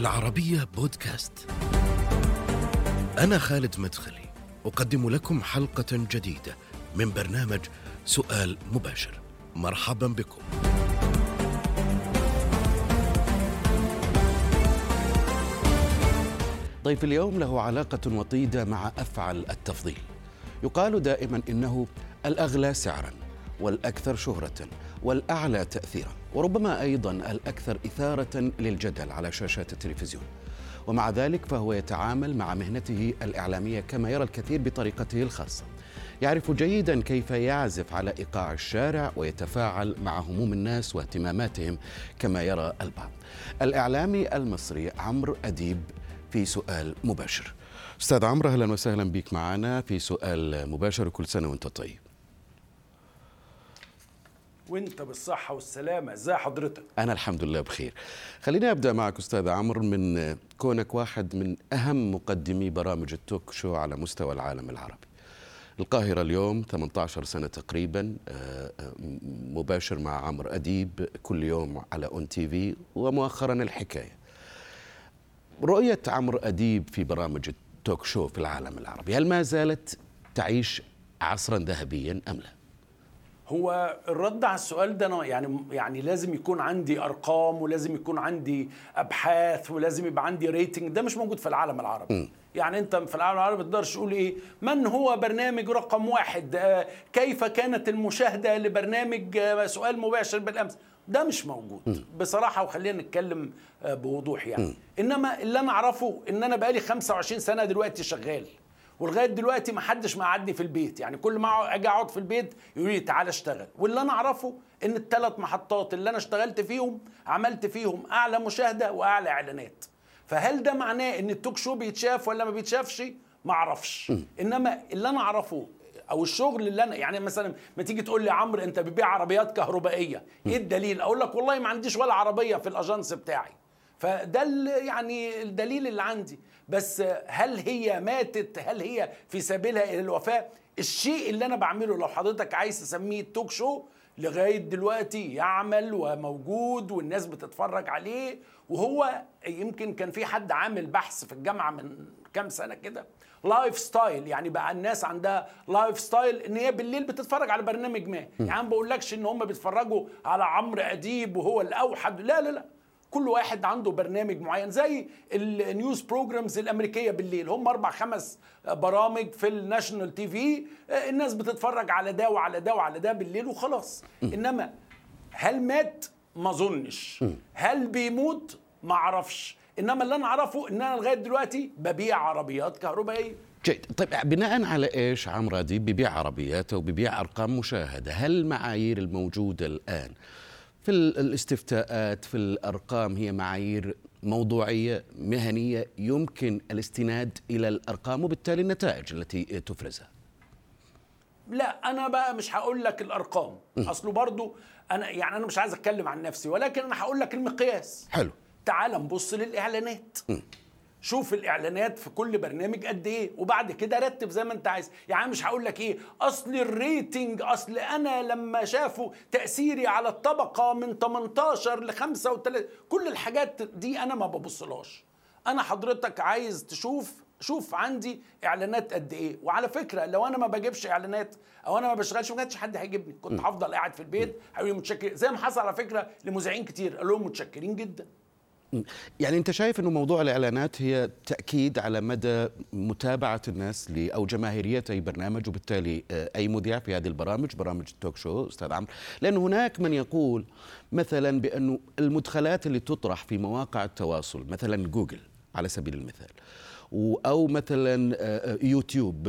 العربية بودكاست. أنا خالد مدخلي، أقدم لكم حلقة جديدة من برنامج سؤال مباشر. مرحبا بكم. ضيف اليوم له علاقة وطيدة مع أفعل التفضيل. يقال دائما إنه الأغلى سعرا والأكثر شهرة والأعلى تأثيرا وربما أيضا الأكثر إثارة للجدل على شاشات التلفزيون. ومع ذلك فهو يتعامل مع مهنته الإعلامية كما يرى الكثير بطريقته الخاصة. يعرف جيدا كيف يعزف على إيقاع الشارع ويتفاعل مع هموم الناس واهتماماتهم كما يرى البعض. الإعلامي المصري عمرو أديب في سؤال مباشر. أستاذ عمرو أهلا وسهلا بك معنا في سؤال مباشر وكل سنة وأنت طيب. وانت بالصحة والسلامة إزاي حضرتك؟ أنا الحمد لله بخير. خليني أبدأ معك أستاذ عمرو من كونك واحد من أهم مقدمي برامج ال talk show على مستوى العالم العربي. القاهرة اليوم 18 سنة تقريبا آه، آه، مباشر مع عمرو أديب كل يوم على ON TV ومؤخرا الحكاية. رؤية عمرو أديب في برامج ال talk show في العالم العربي هل ما زالت تعيش عصرا ذهبيا أم لا؟ هو الرد على السؤال ده أنا يعني يعني لازم يكون عندي أرقام ولازم يكون عندي أبحاث ولازم يبقى عندي ريتنج ده مش موجود في العالم العربي. م. يعني أنت في العالم العربي تقدرش تقول إيه؟ من هو برنامج رقم واحد؟ آه كيف كانت المشاهدة لبرنامج آه سؤال مباشر بالأمس؟ ده مش موجود. م. بصراحة وخلينا نتكلم آه بوضوح يعني. م. إنما اللي أنا أعرفه إن أنا بقالي 25 سنة دلوقتي شغال. ولغاية دلوقتي ما حدش مقعدني في البيت. يعني كل ما أجي أقعد في البيت يقولوا لي تعالى اشتغل. واللي أنا أعرفه إن الثلاث محطات اللي أنا اشتغلت فيهم عملت فيهم أعلى مشاهدة وأعلى إعلانات. فهل ده معناه إن التوك شو بيتشاف ولا ما بيتشافش؟ ما أعرفش. إنما اللي أنا أعرفه أو الشغل اللي أنا يعني مثلا ما تيجي تقول لي عمرو أنت بتبيع عربيات كهربائية إيه الدليل؟ أقول لك والله ما عنديش ولا عربية في الأجانس بتاعي. فده يعني الدليل اللي عندي. بس هل هي ماتت؟ هل هي في سبيلها إلى الوفاة؟ الشيء اللي أنا بعمله لو حضرتك عايز تسميه talk show لغاية دلوقتي يعمل وموجود والناس بتتفرج عليه وهو يمكن كان في حد عامل بحث في الجامعة من كام سنة كده lifestyle يعني بقى الناس عندها lifestyle إن هي بالليل بتتفرج على برنامج ما. يعني ما بقولكش إن هم بيتفرجوا على عمرو أديب وهو الأوحد. لا لا لا. كل واحد عنده برنامج معين زي ال news programs الأمريكية بالليل. هم أربع خمس برامج في ال national TV. الناس بتتفرج على ده وعلى ده وعلى ده بالليل وخلاص. إنما هل مات؟ ما اظنش هل بيموت؟ ما أعرفش. إنما اللي أنا أعرفه إن أنا لغاية دلوقتي ببيع عربيات كهربائية. جيد. طيب بناء على إيش عمرو اديب بيبيع عربياته وبيبيع أرقام مشاهدة. هل المعايير الموجودة الآن في الاستفتاءات في الأرقام هي معايير موضوعية مهنية يمكن الاستناد إلى الأرقام وبالتالي النتائج التي تفرزها. لا أنا بقى مش هقول لك الأرقام. اصله برضو أنا يعني أنا مش عايز أتكلم عن نفسي ولكن أنا هقول لك المقياس. حلو. تعال نبص للإعلانات. شوف الإعلانات في كل برنامج قد إيه وبعد كده رتب زي ما أنت عايز. يعني مش هقول لك إيه أصل الريتنج أصل أنا لما شافوا تأثيري على الطبقة من 18 ل 35 كل الحاجات دي أنا ما ببصلهاش. أنا حضرتك عايز تشوف شوف عندي إعلانات قد إيه. وعلى فكرة لو أنا ما بجيبش إعلانات أو أنا ما بشتغلش ما كانش حد هيجيبني. كنت هفضل قاعد في البيت هيقولوا متشكر. زي ما حصل على فكرة لمذيعين كتير قالوا لهم متشكرين جدا. يعني انت شايف انه موضوع الاعلانات هي تأكيد على مدى متابعة الناس أو جماهيرية أي برنامج وبالتالي أي مذيع في هذه البرامج برامج التوك شو أستاذ عمرو. لأن هناك من يقول مثلا بأنه المدخلات اللي تطرح في مواقع التواصل مثلا جوجل على سبيل المثال أو مثلا يوتيوب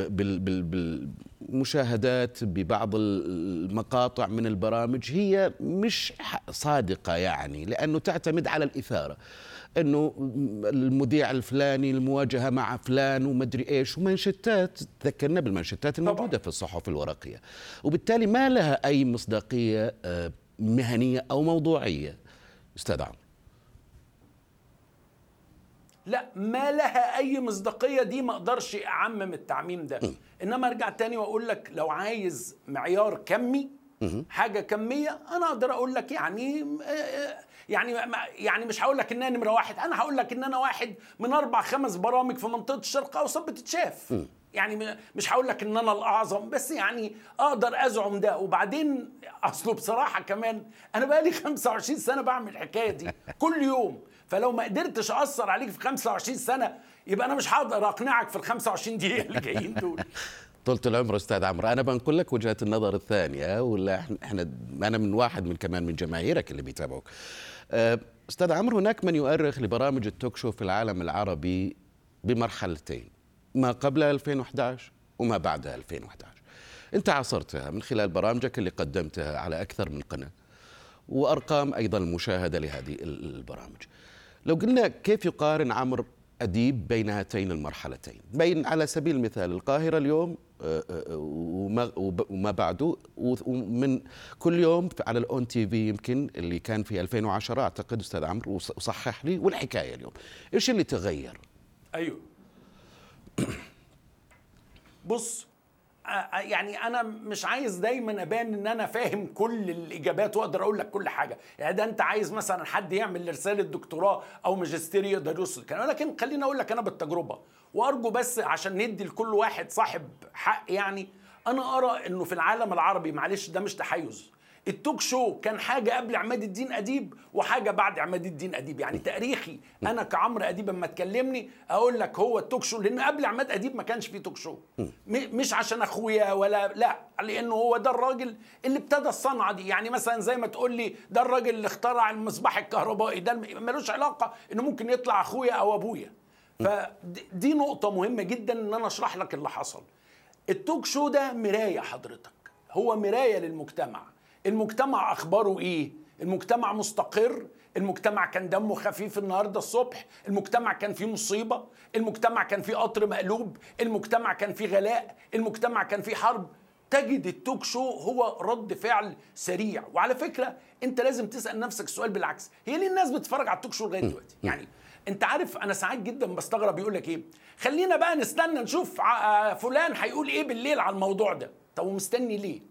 بالمشاهدات ببعض المقاطع من البرامج هي مش صادقة يعني لأنه تعتمد على الإثارة. إنه المذيع الفلاني المواجهة مع فلان ومدري إيش ومنشتات تذكرنا بالمنشتات الموجودة في الصحف الورقية. وبالتالي ما لها أي مصداقية مهنية أو موضوعية. أستاذ عمرو. لا ما لها أي مصداقية دي ما أقدرش أعمم التعميم ده. إنما أرجع تاني وأقول لك لو عايز معيار كمي حاجة كمية أنا أقدر أقول لك يعني يعني ما يعني مش هقول لك إن أنا نمره واحد أنا هقول لك إن أنا واحد من أربع خمس برامج في منطقة الشرق الاوسط بتتشاف. يعني مش هقول لك إن أنا الأعظم بس يعني أقدر أزعم ده. وبعدين أصله بصراحة كمان أنا بقى لي 25 سنة بعمل الحكاية دي. كل يوم فلو ما قدرتش أثر عليك في 25 سنة يبقى أنا مش هقدر أقنعك في ال 25 دقيقة اللي جايين دول. طولة العمر أستاذ عمرو أنا بنقول لك وجهة النظر الثانية ولا إحنا أنا من واحد من كمان من جماهيرك اللي بيتابعوك. أه، أستاذ عمرو هناك من يؤرخ لبرامج التوك شو في العالم العربي بمرحلتين ما قبل 2011 وما بعد 2011 أنت عاصرتها من خلال برامجك اللي قدمتها على أكثر من قناة وأرقام أيضا المشاهده لهذه البرامج. لو قلنا كيف يقارن عمرو أديب بين هاتين المرحلتين؟ بين على سبيل المثال القاهرة اليوم آه، آه، وما, وما بعده ومن كل يوم على الأون تي في يمكن اللي كان في 2010 أعتقد أستاذ عمرو وصحح لي والحكاية اليوم. إيش اللي تغير؟ أيوه. بص يعني أنا مش عايز دايما أبان إن أنا فاهم كل الإجابات وأقدر أقول لك كل حاجة. يعني ده أنت عايز مثلا حد يعمل رساله دكتوراه أو ماجستير يقدر يوصل كلام لكن خليني أقول لك أنا بالتجربة وأرجو بس عشان ندي لكل واحد صاحب حق يعني أنا أرى إنه في العالم العربي معلش ده مش تحيز التوك شو كان حاجة قبل عماد الدين أديب وحاجة بعد عماد الدين أديب. يعني تاريخي. أنا كعمرو أديب لما تكلمني أقول لك هو التوك شو لأن قبل عماد أديب ما كانش فيه توك شو. مش عشان أخويا ولا لا لأنه هو ده الراجل اللي ابتدى الصنعة دي. يعني مثلا زي ما تقول لي ده الراجل اللي اخترع المصباح الكهربائي. ده ملوش علاقة إنه ممكن يطلع أخويا أو أبويا. فدي نقطة مهمة جدا إن أنا أشرح لك اللي حصل. التوك شو ده مراية حضرتك. هو مراية للمجتمع. المجتمع أخباره إيه؟ المجتمع مستقر؟ المجتمع كان دمه خفيف النهارده الصبح؟ المجتمع كان فيه مصيبة؟ المجتمع كان فيه قطر مقلوب؟ المجتمع كان فيه غلاء؟ المجتمع كان فيه حرب؟ تجد التوك شو هو رد فعل سريع. وعلى فكرة أنت لازم تسأل نفسك السؤال بالعكس. هي ليه الناس بتتفرج على التوك شو لغاية دلوقتي؟ يعني أنت عارف أنا ساعات جدا بستغرب. يقول لك إيه؟ خلينا بقى نستنى نشوف فلان هيقول إيه بالليل على الموضوع ده. طب ومستني ليه؟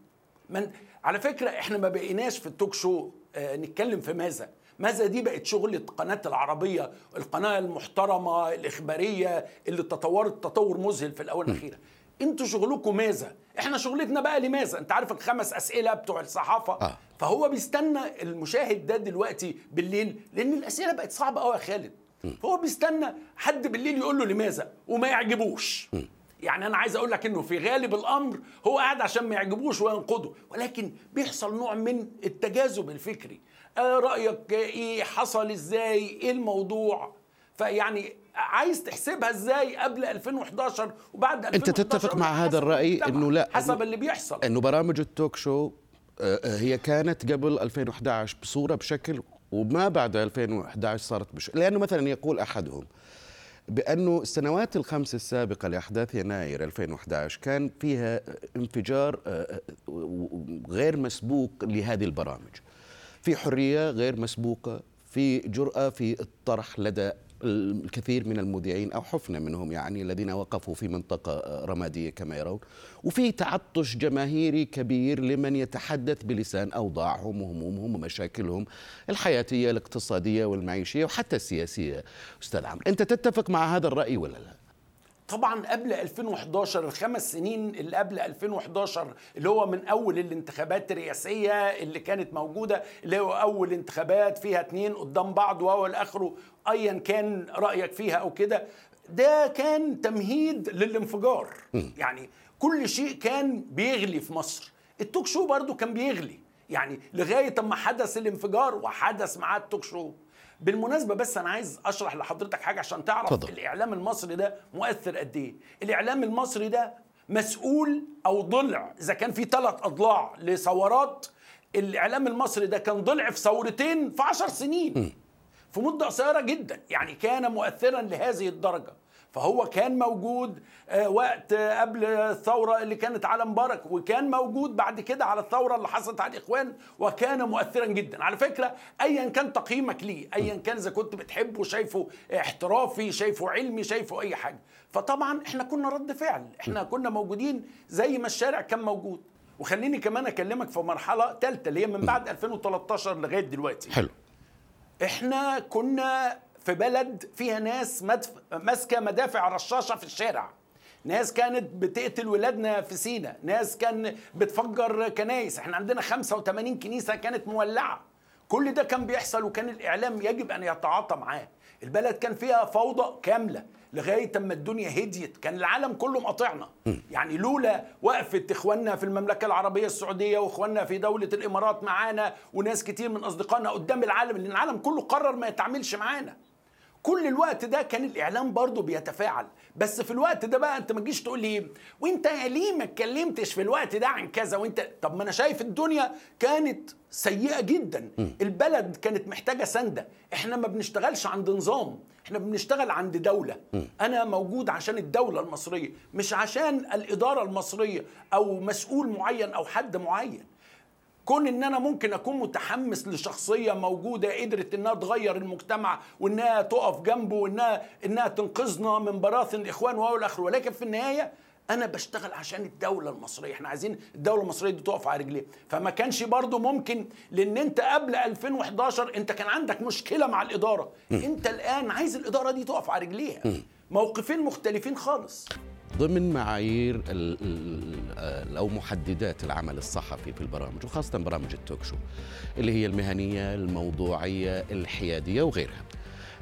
من على فكرة إحنا ما بقيناش في التوك شو آه نتكلم في ماذا؟ ماذا دي بقت شغلة قناة العربية القناة المحترمة الإخبارية اللي تطورت تطور مذهل في الأول الأخيرة أنتوا شغلكم ماذا؟ إحنا شغلتنا بقى لماذا؟ أنت عارف الخمس أسئلة بتوع الصحافة. آه. فهو بيستنى المشاهد ده دلوقتي بالليل لأن الأسئلة بقت صعبة قوي يا خالد. فهو بيستنى حد بالليل يقول له لماذا؟ وما يعجبوش. م. يعني أنا عايز أقول لك إنه في غالب الأمر هو قاعد عشان ما يعجبوش وينقده ولكن بيحصل نوع من التجاذب الفكري. آه رأيك إيه؟ حصل إزاي؟ إيه الموضوع؟ فيعني عايز تحسبها إزاي قبل 2011 وبعد 2011 انت تتفق مع هذا الرأي إنه لا حسب اللي بيحصل. إنه برامج التوك شو آه، آه، هي كانت قبل 2011 بصورة بشكل وما بعد 2011 صارت بشكل لأنه مثلا يقول أحدهم بأنه السنوات الخمس السابقة لأحداث يناير 2011 كان فيها انفجار آه، آه، غير مسبوق لهذه البرامج. في حرية غير مسبوقة في جرأة في الطرح لدى الكثير من المذيعين أو حفنة منهم يعني الذين وقفوا في منطقة رمادية كما يرون. وفي تعطش جماهيري كبير لمن يتحدث بلسان أوضاعهم وهمومهم ومشاكلهم الحياتية الاقتصادية والمعيشية وحتى السياسية. أستاذ عمرو أنت تتفق مع هذا الرأي ولا لا؟ طبعا قبل 2011 الخمس سنين اللي قبل 2011 اللي هو من أول الانتخابات الرئاسية اللي كانت موجودة اللي هو أول انتخابات فيها اتنين قدام بعض واول اخره ايا كان رأيك فيها أو كده ده كان تمهيد للانفجار. يعني كل شيء كان بيغلي في مصر. التوك شو برضو كان بيغلي. يعني لغاية أما حدث الانفجار وحدث معاه التوك شو. بالمناسبة بس أنا عايز أشرح لحضرتك حاجة عشان تعرف فضل. الإعلام المصري ده مؤثر قد إيه. الإعلام المصري ده مسؤول أو ضلع. إذا كان في ثلاث أضلاع لثورات الإعلام المصري ده كان ضلع في ثورتين في عشر سنين. م. في مدة قصيرة جدا يعني كان مؤثرا لهذه الدرجة. فهو كان موجود آه، وقت قبل الثورة اللي كانت على مبارك وكان موجود بعد كده على الثورة اللي حصلت على الإخوان وكان مؤثرا جدا. على فكرة ايا كان تقييمك ليه ايا كان إذا كنت بتحبه شايفه احترافي شايفه علمي شايفه أي حاجة. فطبعا إحنا كنا رد فعل إحنا كنا موجودين زي ما الشارع كان موجود. وخليني كمان أكلمك في مرحلة ثالثه اللي هي من بعد 2013 لغاية دلوقتي. حلو. إحنا كنا في بلد فيها ناس مدف... ماسكة مدافع رشاشة في الشارع. ناس كانت بتقتل ولادنا في سينا. ناس كان بتفجر كنايس. إحنا عندنا 85 كنيسة كانت مولعة. كل ده كان بيحصل وكان الإعلام يجب أن يتعاطى معاه. البلد كان فيها فوضى كاملة لغاية اما الدنيا هديت كان العالم كله مقاطعنا. يعني لولا وقفة إخواننا في المملكة العربية السعودية وإخواننا في دولة الإمارات معانا وناس كتير من أصدقائنا قدام العالم لأن العالم كله قرر ما يتعاملش معانا. كل الوقت ده كان الإعلام برضه بيتفاعل. بس في الوقت ده بقى انت ما تجيش تقول لي وانت ليه ما اتكلمتش في الوقت ده عن كذا؟ وانت طب ما أنا شايف الدنيا كانت سيئة جدا. م. البلد كانت محتاجة سندة. إحنا ما بنشتغلش عند نظام. إحنا بنشتغل عند دولة. م. أنا موجود عشان الدولة المصرية مش عشان الإدارة المصرية أو مسؤول معين أو حد معين. كون إن أنا ممكن أكون متحمس لشخصية موجودة قدرت إنها تغير المجتمع وإنها تقف جنبه وانها إنها تنقذنا من براثن الإخوان والى اخره ولكن في النهاية أنا بشتغل عشان الدولة المصرية. إحنا عايزين الدولة المصرية دي تقف على رجليها. فما كانش برضو ممكن لأن أنت قبل 2011 أنت كان عندك مشكلة مع الإدارة. أنت الآن عايز الإدارة دي تقف على رجليها. موقفين مختلفين خالص. ضمن معايير أو محددات العمل الصحفي في البرامج وخاصة برامج التوك شو اللي هي المهنية الموضوعية الحيادية وغيرها.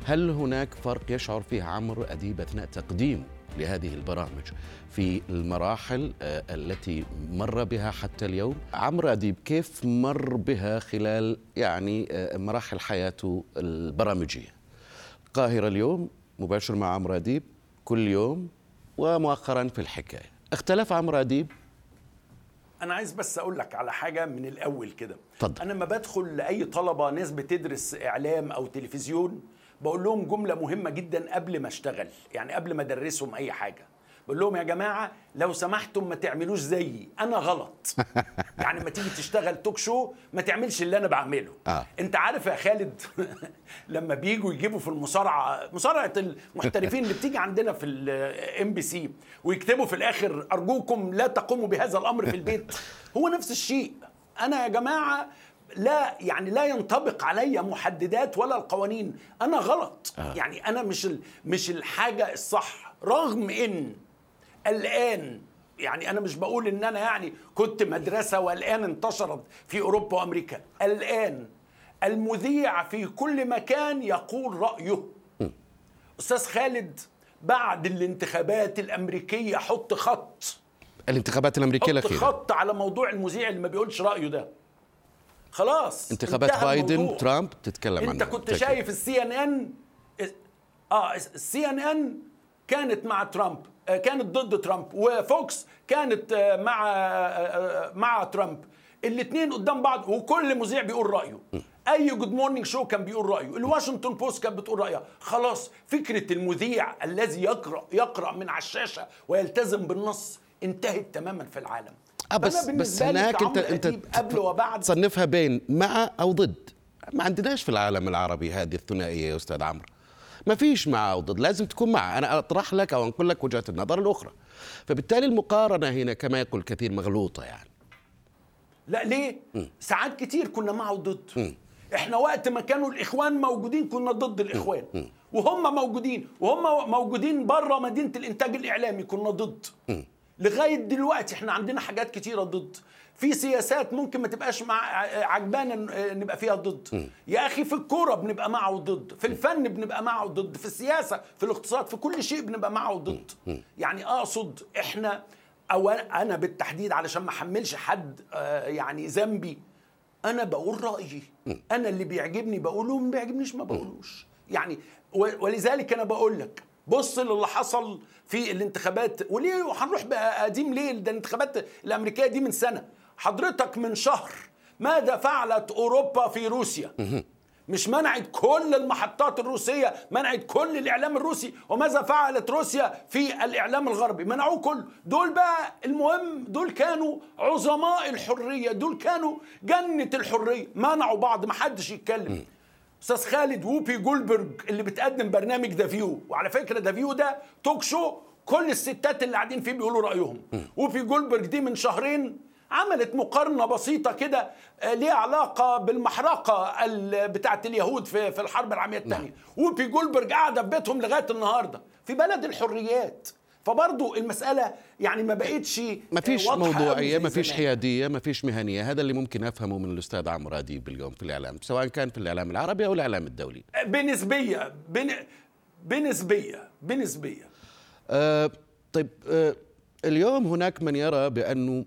هل هناك فرق يشعر فيه عمرو أديب أثناء تقديمه لهذه البرامج في المراحل التي مر بها حتى اليوم؟ عمرو أديب كيف مر بها خلال يعني مراحل حياته البرامجية؟ القاهرة اليوم مباشر مع عمرو أديب كل يوم ومؤخرا في الحكاية. اختلف عمرو أديب؟ أنا عايز بس أقول لك على حاجة من الأول كده. اتفضل. أنا لما بدخل لأي طلبة ناس بتدرس إعلام أو تلفزيون بقول لهم جملة مهمة جدا قبل ما أشتغل يعني قبل ما أدرسهم أي حاجة. بقول لهم يا جماعة لو سمحتم ما تعملوش زيي. أنا غلط. يعني ما تيجي تشتغل توك شو ما تعملش اللي أنا بعمله. آه. أنت عارف يا خالد لما بيجوا يجيبوا في المصارعة مصارعة المحترفين اللي بتيجي عندنا في الام بي سي ويكتبوا في الآخر أرجوكم لا تقوموا بهذا الأمر في البيت. هو نفس الشيء. أنا يا جماعة لا يعني لا ينطبق علي محددات ولا القوانين. أنا غلط. آه. يعني أنا مش مش الحاجة الصح. رغم إن الآن يعني أنا مش بقول إن أنا يعني كنت مدرسة والآن انتشرت في أوروبا وأمريكا. الآن المذيع في كل مكان يقول رأيه. أستاذ خالد بعد الانتخابات الأمريكية حط خط. الانتخابات الأمريكية حط الأخيرة. خط على موضوع المذيع اللي ما بيقولش رأيه ده. خلاص انتخابات بايدن الموضوع. ترامب تتكلم عنها. انت كنت بالتأكيد. شايف السي ان ان آه السي ان ان كانت مع ترامب. كانت ضد ترامب وفوكس كانت آه، مع آه، مع ترامب. الاثنين قدام بعض وكل مذيع بيقول رأيه. أي good morning show كان بيقول رأيه. الواشنطن بوست كانت بتقول رأيها. خلاص فكرة المذيع الذي يقرأ يقرأ من على الشاشة ويلتزم بالنص انتهت تماما في العالم. آه بس بس هناك أنت أنت قبل وبعد. تصنفها بين مع أو ضد. ما عندناش في العالم العربي هذه الثنائية يا أستاذ عمرو. ما فيش مع أو ضد لازم تكون مع أنا أطرح لك أو أنقل لك وجهة النظر الأخرى. فبالتالي المقارنة هنا كما يقول كثير مغلوطة يعني. لا ليه؟ ساعات كتير كنا معه ضد. مم. إحنا وقت ما كانوا الإخوان موجودين كنا ضد الإخوان. وهم موجودين وهم موجودين بره مدينة الإنتاج الإعلامي كنا ضد. لغاية دلوقتي إحنا عندنا حاجات كتيرة ضد. في سياسات ممكن ما تبقاش مع عجبانا نبقى فيها ضد. يا أخي في الكورة بنبقى معه ضد. في الفن بنبقى معه ضد. في السياسة في الاقتصاد في كل شيء بنبقى معه ضد. يعني أقصد إحنا أو أنا بالتحديد علشان ما أحملش حد آه، يعني ذنبي أنا بقول رأيي. أنا اللي بيعجبني بقوله وما بيعجبنيش ما بقولوش. يعني ولذلك أنا بقول لك بص للي حصل في الانتخابات وليه هنروح بقى قديم ليه؟ ده الانتخابات الأمريكية دي من سنة. حضرتك من شهر ماذا فعلت أوروبا في روسيا؟ مش منعت كل المحطات الروسية منعت كل الإعلام الروسي. وماذا فعلت روسيا في الإعلام الغربي؟ منعوه كله دول بقى المهم دول كانوا عظماء الحرية دول كانوا جنة الحرية. منعوا بعض ما حدش يتكلم. أستاذ خالد Whoopi Goldberg اللي بتقدم برنامج The View وعلى فكرة The View ده توك شو كل الستات اللي قاعدين فيه بيقولوا رأيهم. ووبي جولبرج دي من شهرين عملت مقارنة بسيطة كده آه، ليها علاقة بالمحرقة بتاعه اليهود في في الحرب العالمية الثانية نعم. وبي جولبرج قاعدة في بيتهم لغاية النهارده في بلد الحريات. فبرضه المسألة يعني ما بقتش ما فيش موضوعية ما فيش حيادية ما فيش مهنية. هذا اللي ممكن أفهمه من الأستاذ عمرو أديب اليوم في الإعلام سواء كان في الإعلام العربي أو الإعلام الدولي. بنسبية بن... بنسبية بنسبية. آه طيب آه اليوم هناك من يرى بأنه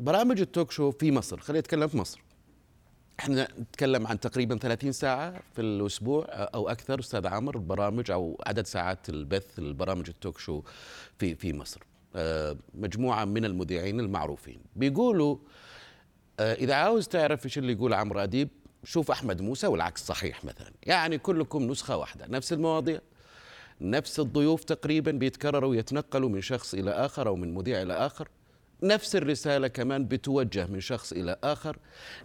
برامج التوك شو في مصر. خلينا نتكلم في مصر. إحنا نتكلم عن تقريبا 30 ساعة في الأسبوع أو أكثر أستاذ عمر برامج أو عدد ساعات البث البرامج التوك شو في في مصر. آه، مجموعة من المذيعين المعروفين. بيقولوا آه، إذا عاوز تعرف إيش اللي يقول عمرو أديب شوف أحمد موسى والعكس صحيح مثلا. يعني كلكم نسخة واحدة. نفس المواضيع نفس الضيوف تقريبا بيتكرروا ويتنقلوا من شخص إلى آخر أو من مذيع إلى آخر. نفس الرسالة كمان بتوجه من شخص إلى آخر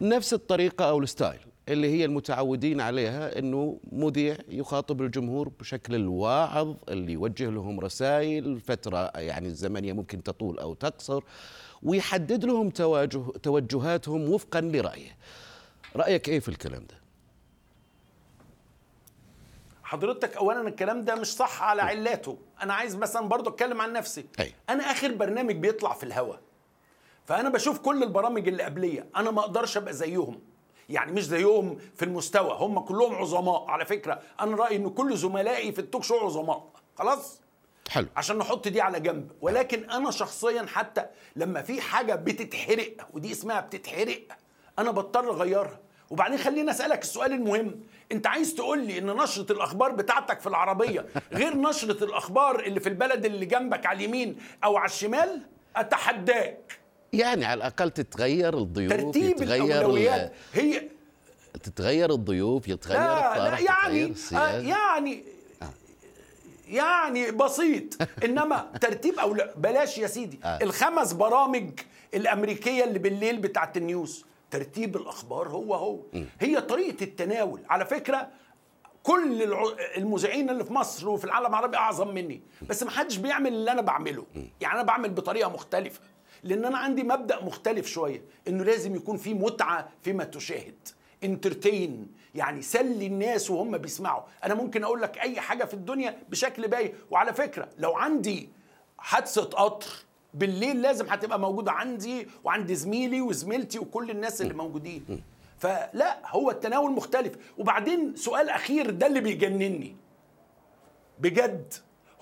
نفس الطريقة أو الستايل اللي هي المتعودين عليها إنه مذيع يخاطب الجمهور بشكل الواعظ اللي يوجه لهم رسائل فترة يعني الزمنية ممكن تطول أو تقصر ويحدد لهم توجه توجهاتهم وفقا لرأيه. رأيك إيه في الكلام ده؟ حضرتك اولا الكلام ده مش صح على علاته. أنا عايز مثلا برضو أتكلم عن نفسي. أي. أنا آخر برنامج بيطلع في الهوا. فأنا بشوف كل البرامج اللي قبلية. أنا ما أقدرش أبقى زيهم. يعني مش زيهم في المستوى. هم كلهم عظماء. على فكرة أنا رأيي إن كل زملائي في التوك شو عظماء. خلاص؟ حلو. عشان نحط دي على جنب. ولكن أنا شخصيا حتى لما في حاجة بتتحرق ودي اسمها بتتحرق أنا بضطر أغيرها. وبعدين خليني أسألك السؤال المهم. أنت عايز تقول لي إن نشرة الأخبار بتاعتك في العربية غير نشرة الأخبار اللي في البلد اللي جنبك على اليمين أو على الشمال؟ أتحداك. يعني على الأقل تتغير الضيوف ترتيب الأولويات. هي تتغير الضيوف يتغير لا الطرح لا يعني آه يعني آه. يعني بسيط. إنما ترتيب أو بلاش يا سيدي. آه. الخمس برامج الأمريكية اللي بالليل بتاعت النيوز. ترتيب الأخبار هو هو. هي طريقة التناول. على فكرة كل المذيعين اللي في مصر وفي العالم العربي أعظم مني. بس ما حدش بيعمل اللي أنا بعمله. يعني أنا بعمل بطريقة مختلفة. لأن أنا عندي مبدأ مختلف شوية. إنه لازم يكون في متعة فيما تشاهد. انترتين يعني سلي الناس وهم بيسمعوا. أنا ممكن أقول لك أي حاجة في الدنيا بشكل باين وعلى فكرة لو عندي حادثة قطر بالليل لازم هتبقى موجودة عندي وعند زميلي وزميلتي وكل الناس اللي موجودين. فلا هو التناول مختلف. وبعدين سؤال أخير ده اللي بيجنني. بجد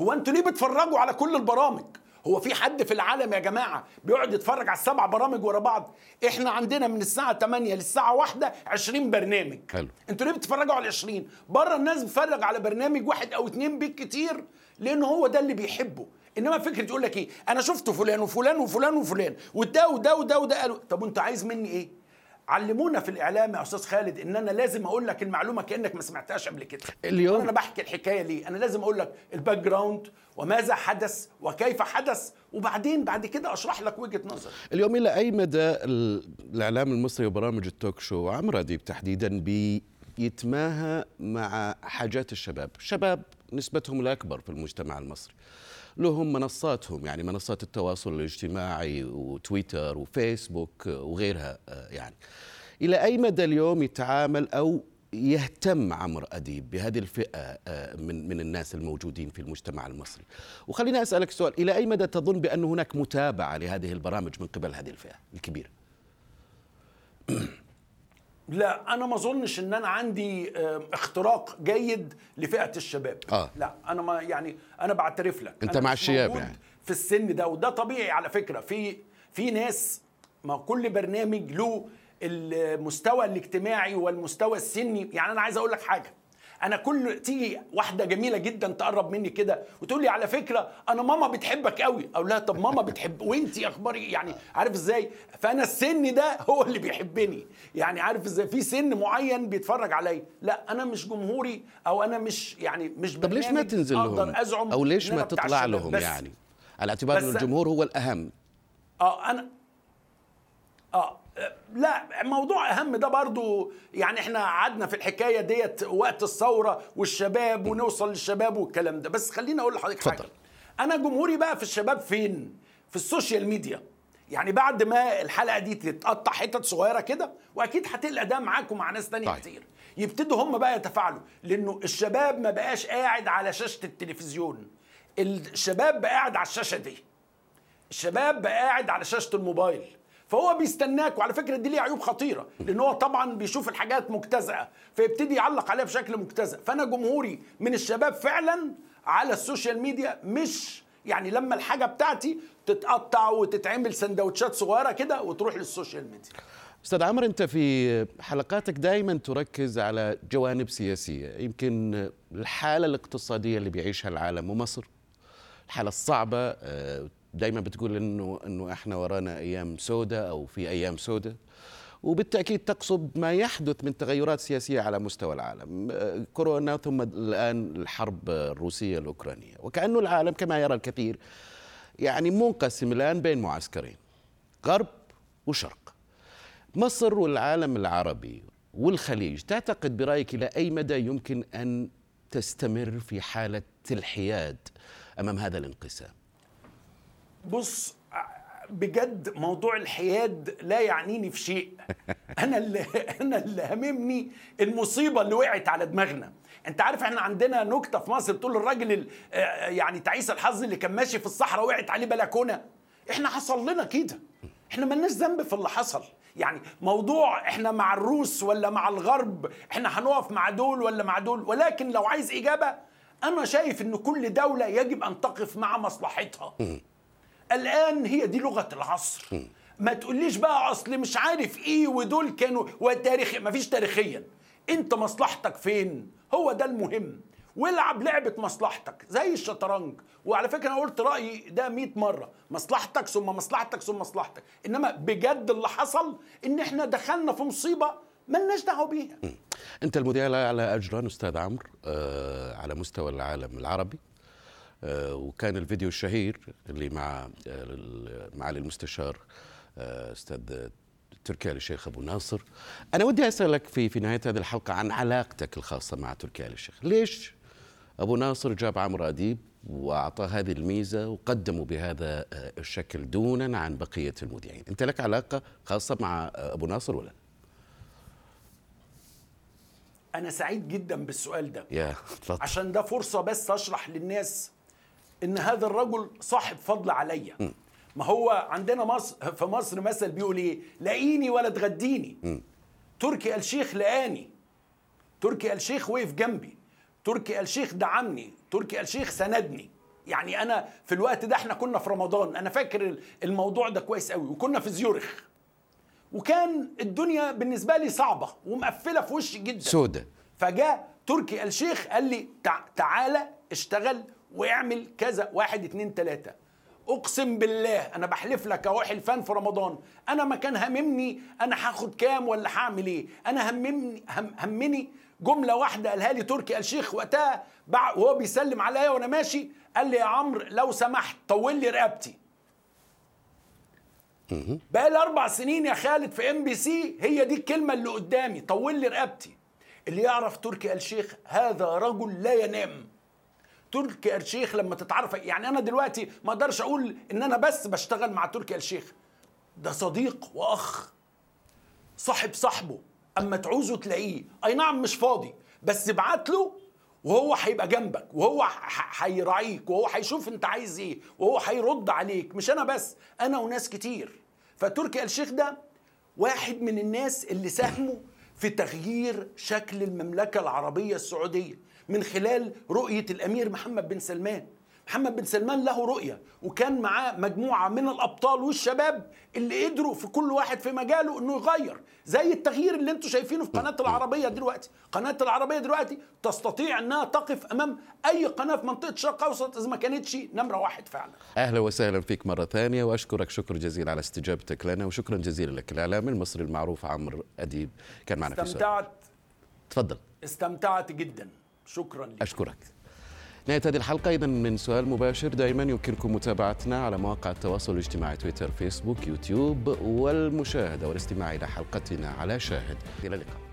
هو أنتوا ليه بتفرجوا على كل البرامج؟ هو في حد في العالم يا جماعة بيقعد يتفرج على السبع برامج ورا بعض؟ إحنا عندنا من الساعة 8 للساعة 1 20 برنامج. حلو. أنتوا ليه بتتفرجوا على 20 بره الناس بتتفرج على برنامج واحد أو اتنين بالكتير لأن هو ده اللي بيحبه. إنما فكرة يقول لك إيه؟ أنا شفت فلان وفلان وفلان وفلان وده وده وده وده قالوا طب وانت عايز مني إيه؟ علمونا في الإعلام يا أستاذ خالد إن أنا لازم أقول لك المعلومة كأنك ما سمعتهاش قبل كده. اليوم؟ أنا بحكي الحكاية ليه؟ أنا لازم أقول لك ال background وماذا حدث وكيف حدث وبعدين بعد كده أشرح لك وجهة نظر اليوم إلى أي مدى الإعلام المصري وبرامج التوك شو عمرو اديب تحديدا بيتماهى مع حاجات الشباب؟ الشباب نسبتهم الأكبر في المجتمع المصري. لهم منصاتهم يعني منصات التواصل الاجتماعي وتويتر وفيسبوك وغيرها آه، يعني. إلى أي مدى اليوم يتعامل أو يهتم عمرو أديب بهذه الفئة آه، من من الناس الموجودين في المجتمع المصري؟ وخليني أسألك سؤال إلى أي مدى تظن بأن هناك متابعة لهذه البرامج من قبل هذه الفئة الكبيرة؟ لا أنا ما أظنش إن أنا عندي اختراق جيد لفئة الشباب. آه. لا أنا ما يعني أنا بعترف لك. أنت مع الشباب يعني. في السن ده وده طبيعي على فكرة. في في ناس ما كل برنامج له المستوى الاجتماعي والمستوى السني. يعني أنا عايز أقول لك حاجة. أنا كل تيجي واحدة جميله جدا تقرب مني كده وتقول لي على فكره أنا ماما بتحبك قوي. أو لا طب ماما بتحب وانت اخباري يعني عارف إزاي؟ فانا السن ده هو اللي بيحبني. يعني عارف إزاي؟ في سن معين بيتفرج عليا. لا أنا مش جمهوري أو أنا مش يعني مش طب ليش ما تنزل لهم؟ أزعم أو ليش ما تطلع لهم يعني؟ على اعتبار ان الجمهور هو الأهم. آه أنا آه لا موضوع أهم ده برضو يعني إحنا قعدنا في الحكاية ديت وقت الثورة والشباب ونوصل للشباب والكلام ده. بس خليني أقول لحضرتك حاجة. أنا جمهوري بقى في الشباب فين؟ في السوشيال ميديا. يعني بعد ما الحلقة دي تتقطع حتت صغيرة كده وأكيد هتلقى ده معاك ومع ناس تانية طيب. كتير. يبتدوا هم بقى يتفاعلوا لأنه الشباب ما بقاش قاعد على شاشة التلفزيون. الشباب بقى قاعد على الشاشة دي. الشباب بقى قاعد على شاشة الموبايل. فهو بيستناك وعلى فكرة دي ليه عيوب خطيرة لأن هو طبعا بيشوف الحاجات مجتزأه فيبتدي يعلق عليها بشكل مجتزأ فأنا جمهوري من الشباب فعلا على السوشيال ميديا مش يعني لما الحاجة بتاعتي تتقطع وتتعمل سندوتشات صغيرة كده وتروح للسوشيال ميديا. أستاذ عمرو أنت في حلقاتك دائما تركز على جوانب سياسية يمكن الحالة الاقتصادية اللي بيعيشها العالم ومصر الحالة الصعبة دائما بتقول إنه إنه إحنا ورانا أيام سوداء أو في أيام سوداء وبالتأكيد تقصد ما يحدث من تغيرات سياسية على مستوى العالم. كورونا ثم الآن الحرب الروسية الأوكرانية. وكأنه العالم كما يرى الكثير يعني منقسم الآن بين معسكرين غرب وشرق. مصر والعالم العربي والخليج تعتقد برأيك إلى أي مدى يمكن أن تستمر في حالة الحياد أمام هذا الانقسام؟ بص بجد موضوع الحياد لا يعنيني في شيء. أنا اللي أنا اللي هممني المصيبة اللي وقعت على دماغنا. أنت عارف إحنا عندنا نكتة في مصر بتقول الراجل يعني تعيس الحظ اللي كان ماشي في الصحراء وقعت عليه بلكونة. إحنا حصل لنا كده. إحنا ملناش ذنب في اللي حصل. يعني موضوع إحنا مع الروس ولا مع الغرب إحنا هنقف مع دول ولا مع دول؟ ولكن لو عايز إجابة أنا شايف إن كل دولة يجب أن تقف مع مصلحتها. الآن هي دي لغة العصر. ما تقوليش بقى أصل مش عارف إيه ودول كانوا وتاريخ ما فيش تاريخيا. أنت مصلحتك فين؟ هو ده المهم. والعب لعبة مصلحتك زي الشطرنج. وعلى فكرة أنا قلت رأيي ده 100 مرة. مصلحتك ثم مصلحتك ثم مصلحتك. إنما بجد اللي حصل إن إحنا دخلنا في مصيبة ملناش دعوة بيها. أنت المذيع الأعلى أجرا أستاذ عمرو آه على مستوى العالم العربي. وكان الفيديو الشهير اللي مع آه معالي المستشار آه أستاذ تركي آل الشيخ أبو ناصر. أنا ودي أسألك في في نهاية هذه الحلقة عن علاقتك الخاصة مع تركي آل الشيخ. ليش أبو ناصر جاب عمرو أديب واعطاه هذه الميزة وقدمه بهذا الشكل دونا عن بقية المذيعين؟ أنت لك علاقة خاصة مع أبو ناصر ولا أنا سعيد جدا بالسؤال ده. عشان ده فرصة بس أشرح للناس إن هذا الرجل صاحب فضل عليا ما هو عندنا مصر في مصر مثل بيقول إيه؟ لاقيني ولا تغديني م. تركي آل الشيخ لقاني. تركي آل الشيخ وقف جنبي. تركي آل الشيخ دعمني. تركي آل الشيخ سندني. يعني أنا في الوقت ده إحنا كنا في رمضان. أنا فاكر الموضوع ده كويس قوي وكنا في زيورخ. وكان الدنيا بالنسبة لي صعبة ومقفلة في وشي جدا. سودة. فجاء تركي آل الشيخ قال لي تع تعالى اشتغل واعمل كذا. واحد اتنين تلاتة. اقسم بالله أنا بحلف لك اهو حلفان في رمضان. أنا ما كان هممني أنا هاخد كام ولا هعمل إيه. أنا هممني هم همني جملة واحدة قالها لي تركي آل الشيخ وقتها وهو بيسلم عليا وأنا ماشي قال لي يا عمرو لو سمحت طول لي رقبتي. بقى لي أربع سنين يا خالد في إم بي سي هي دي الكلمة اللي قدامي طول لي رقبتي. اللي يعرف تركي آل الشيخ هذا رجل لا ينام. تركي الشيخ لما تتعرف. يعني أنا دلوقتي ما أقدرش أقول إن أنا بس بشتغل مع تركي الشيخ ده صديق وأخ صاحب صاحبه. أما تعوزه تلاقيه. أي نعم مش فاضي. بس ابعت له وهو هيبقى جنبك وهو هيراعيك وهو هيشوف أنت عايز إيه وهو هيرد عليك. مش أنا بس أنا وناس كتير. فتركي الشيخ ده واحد من الناس اللي ساهموا في تغيير شكل المملكة العربية السعودية. من خلال رؤية الأمير محمد بن سلمان. محمد بن سلمان له رؤية وكان معاه مجموعة من الأبطال والشباب اللي قدروا في كل واحد في مجاله أنه يغير. زي التغيير اللي أنتم شايفينه في قناة العربية دلوقتي. قناة العربية دلوقتي تستطيع أنها تقف أمام أي قناة في منطقة الشرق الأوسط إذا ما كانتش نمرة واحد فعلا. أهلا وسهلا فيك مرة ثانية وأشكرك شكر جزيل على استجابتك لنا وشكرا جزيلا لك. الإعلامي المصري المعروف عمرو أديب كان معنا في استمتعت. تفضل. استمتعت جدا. شكرا لك. أشكرك. نهاية هذه الحلقة إذا من سؤال مباشر دائما يمكنكم متابعتنا على مواقع التواصل الاجتماعي تويتر فيسبوك يوتيوب والمشاهدة والاستماع إلى حلقتنا على شاهد. إلى اللقاء.